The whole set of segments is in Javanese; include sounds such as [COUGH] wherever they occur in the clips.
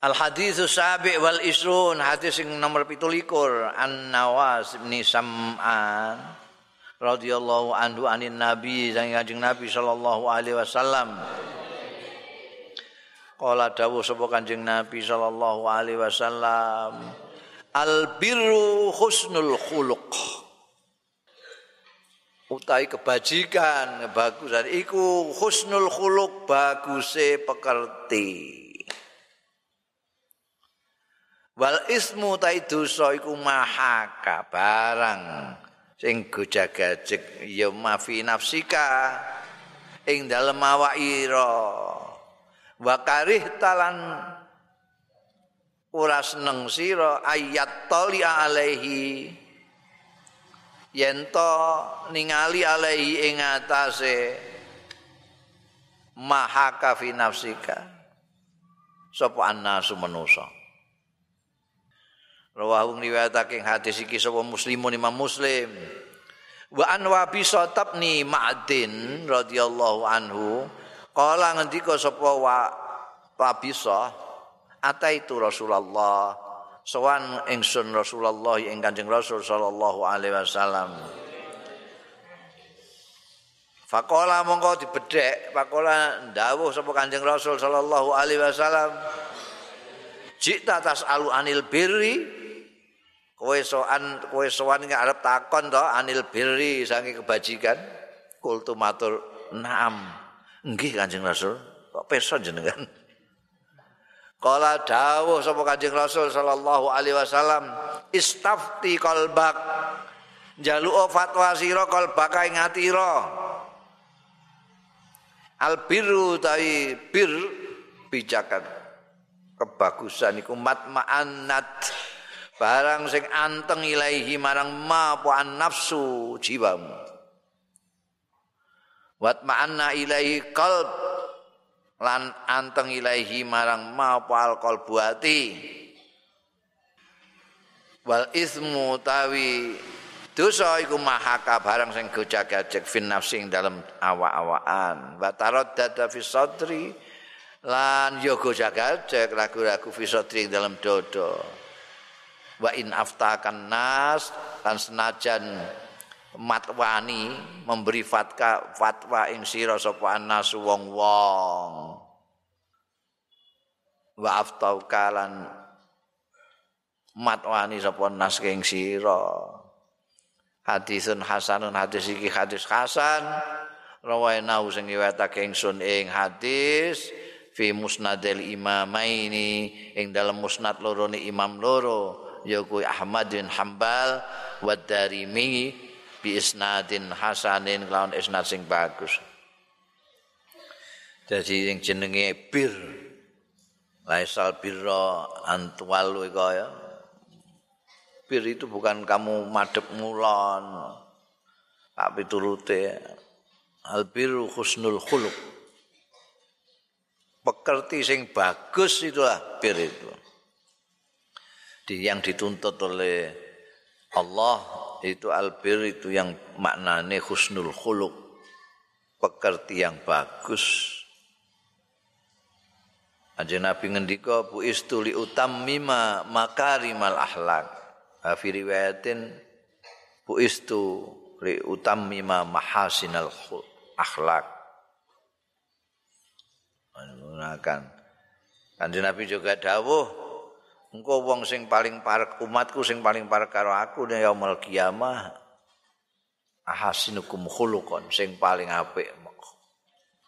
Al hadis sabi wal isrun hadis sing nomor 17 An Nawas bin Sam'an radhiyallahu anhu anin nabi sang kanjeng nabi sallallahu alaihi wasallam Kala dawuh sapa Kanjeng Nabi sallallahu alaihi wasallam, "Al birru husnul khuluq." Utai kebajikan, kebagusan iku husnul khuluq, baguse pekerti. Wal ismu tai dosa iku mahaka barang. Sing gojagajek ya mafi nafsika. Ing dalem awak ira. wa karih talan ora seneng sira ayat tali alaihi. Yen to ningali alaihi ing atase maha kafi nafsika. Sapa annasu manusa rawahu riwayatake hadis iki sapa muslimun imam muslim wa an wa bi ma'din radhiyallahu anhu Kala ngendika sapa wa Rabisa ataitu Rasulullah sowan ingsun Rasulullah ing Kanjeng Rasul sallallahu alaihi wasallam. Fakola mongko dibedhek, fakola ndawuh sapa Kanjeng Rasul sallallahu alaihi wasallam. Jikta tas alu anil birri kowe soan kowe arep takon to anil birri saking kebajikan kultu matur naam Nggih Kanjeng Rasul, kok peso jenengan? [LAUGHS] Kala dawuh sapa Kanjeng Rasul sallallahu alaihi wasallam, istafti qalbak. Jaluk fatwa sira qalbak ing atira. Al birru tai bir bijakan kebagusan iku matma'annat barang sing anteng ilahi marang ma nafsu jiwamu. wat ma'anna ilaihi qalb lan anteng ilaihi marang mapal qalbu ati. Wal ismu tawi dosa iku mahaka barang sing gojag-gajeg fin nafsi ing dalem awak-awakan. Wa taraddada fi sadri lan yo gojag-gajeg ragu-ragu fi sadri ing dalem dodo wa in aftakan nas lan senajan matwani memberi fatwa fatwa ing sira sapa anas wong-wong. Wa aftau kalan matwani sapa nas ing sira. Hadisun hasanun hadis iki hadis hasan. Rawaina sing riwayatake ingsun ing hadis fi musnadil imamaini ing dalam musnad loro ni imam loro yaiku Ahmad bin Hambal wa Darimi bi isnadin hasanin lawan isnad sing bagus. Jadi yang jenenge bir Laisal birra antwal ya. Bir itu bukan kamu madep mulon tapi turute al biru husnul khuluq. Pekerti sing bagus itulah bir itu. Di yang dituntut oleh Allah itu albir itu yang maknane husnul khuluq pekerti yang bagus. Aja Nabi ngendika bu istuli utammima makarimal akhlak fi riwayatin bu istu li utammima mahasinal akhlak menggunakan Kanjeng Nabi juga dawuh engko wong sing paling parek umatku sing paling parek karo aku nek yaumul kiamah. Ahasinukum khuluqan sing paling apik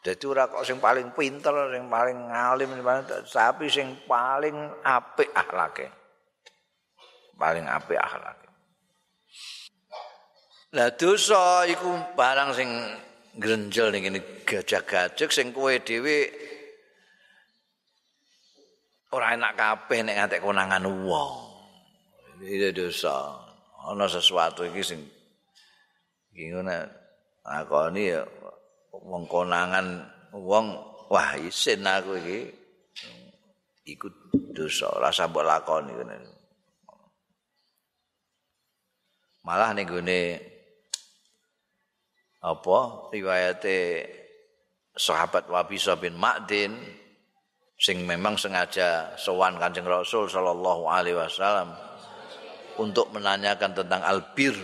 dadi ora kok sing paling pinter sing paling alim tapi sing paling apik akhlake. Paling apik akhlake. Lah dosa iku barang sing grenjel ning ngene gajah-gajek sing kowe dhewe ora enak kabeh nek ngantek konangan wong. Iki dosa. Ana sesuatu iki sing iki ngene akoni ya wong konangan wong wah isin aku iki ikut dosa rasa mbok lakoni ngene. Malah ning gone apa riwayate sahabat Wabisa bin Ma'din sing memang sengaja sowan Kanjeng Rasul sallallahu alaihi wasallam untuk menanyakan tentang albir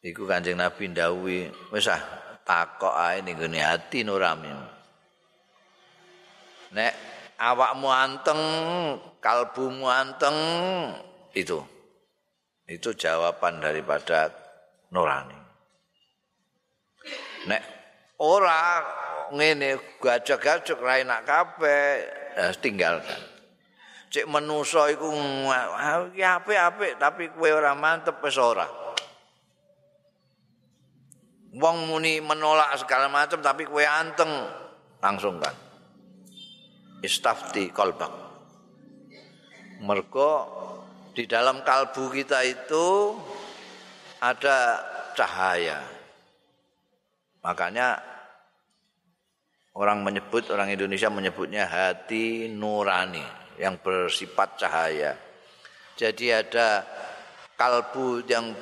Iku Kanjeng Nabi ndawuhi, wis ah takok ae ning hati nurami. Nek awakmu anteng, kalbumu anteng itu. Itu jawaban daripada nurani. Nek ora ngene gajak-gajak ra enak kabeh, ya tinggalkan. Cek menusa iku apik-apik tapi kowe ora mantep wis ora. Wong muni menolak segala macam tapi kowe anteng langsung kan. Istafti kolbak. Mergo di dalam kalbu kita itu ada cahaya. Makanya orang menyebut orang Indonesia menyebutnya hati nurani yang bersifat cahaya. Jadi ada kalbu yang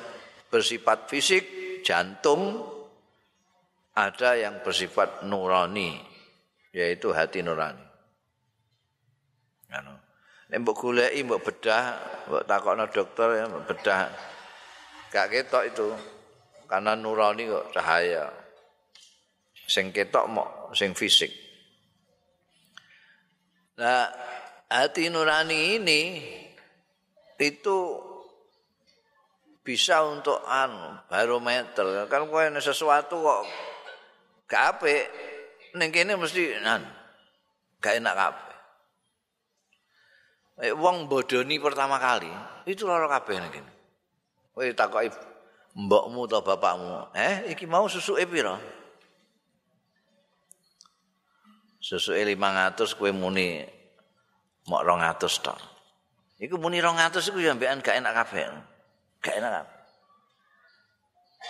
bersifat fisik, jantung, ada yang bersifat nurani, yaitu hati nurani. Anu. Nek mbok goleki mbok bedah, mbok takokno dokter ya mbok bedah. Gak ketok itu. Karena nurani kok cahaya. Sing ketok mok sing fisik. Nah, hati nurani ini itu bisa untuk anu barometer kan kowe sesuatu kok gak apik ning kene mesti nan gak enak kabeh. Eh, wong bodoni pertama kali itu lara kabeh ning kene. Kowe takoki mbokmu atau bapakmu, eh iki mau susuke pira? Susuke 500 kowe muni mok 200 tok. Iku muni 200 iku ya mbekan gak enak kabeh. Gak enak.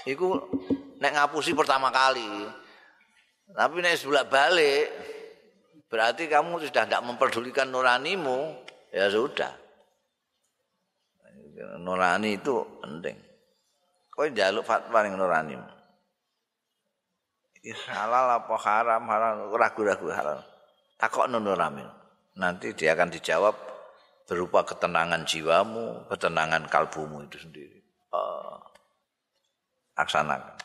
Iku nek ngapusi pertama kali. Tapi nek sebelak balik berarti kamu sudah tidak memperdulikan nuranimu, ya sudah. Nurani itu penting. Kau jaluk fatwa ning nuranimu. Halal apa haram? Haram. Ragu-ragu halal. Takok nono ramin nanti dia akan dijawab berupa ketenangan jiwamu ketenangan kalbumu itu sendiri. Uh, aksanakan.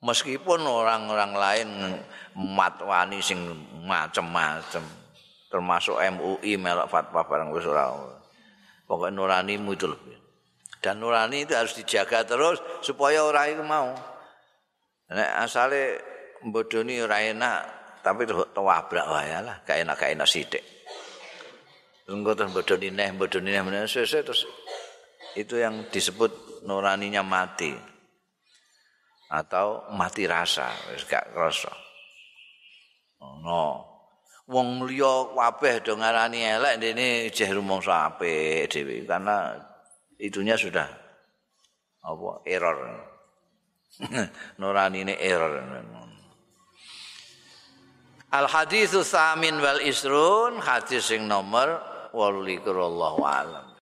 Meskipun orang-orang lain matwani sing macem-macem termasuk MUI melok fatwa barang wis ora pokoknya nuranimu itu lebih. Dan nurani itu harus dijaga terus supaya orang itu mau. Nek asale mbodoni ora enak, tapi tuwabrak wae lah, gak enak gak enak sithik. Engko terus mbodoni neh, mbodoni neh meneh sesuk terus itu yang disebut nuraninya mati. Atau mati rasa, wis gak krasa. Ono. Wong liya kabeh do ngarani elek dene jeh rumangsa apik dhewe karena itunya sudah apa error. [LAUGHS] nurani ini error. Al hadithu samin wal isrun hadis sing nomor 28 Allahu alam.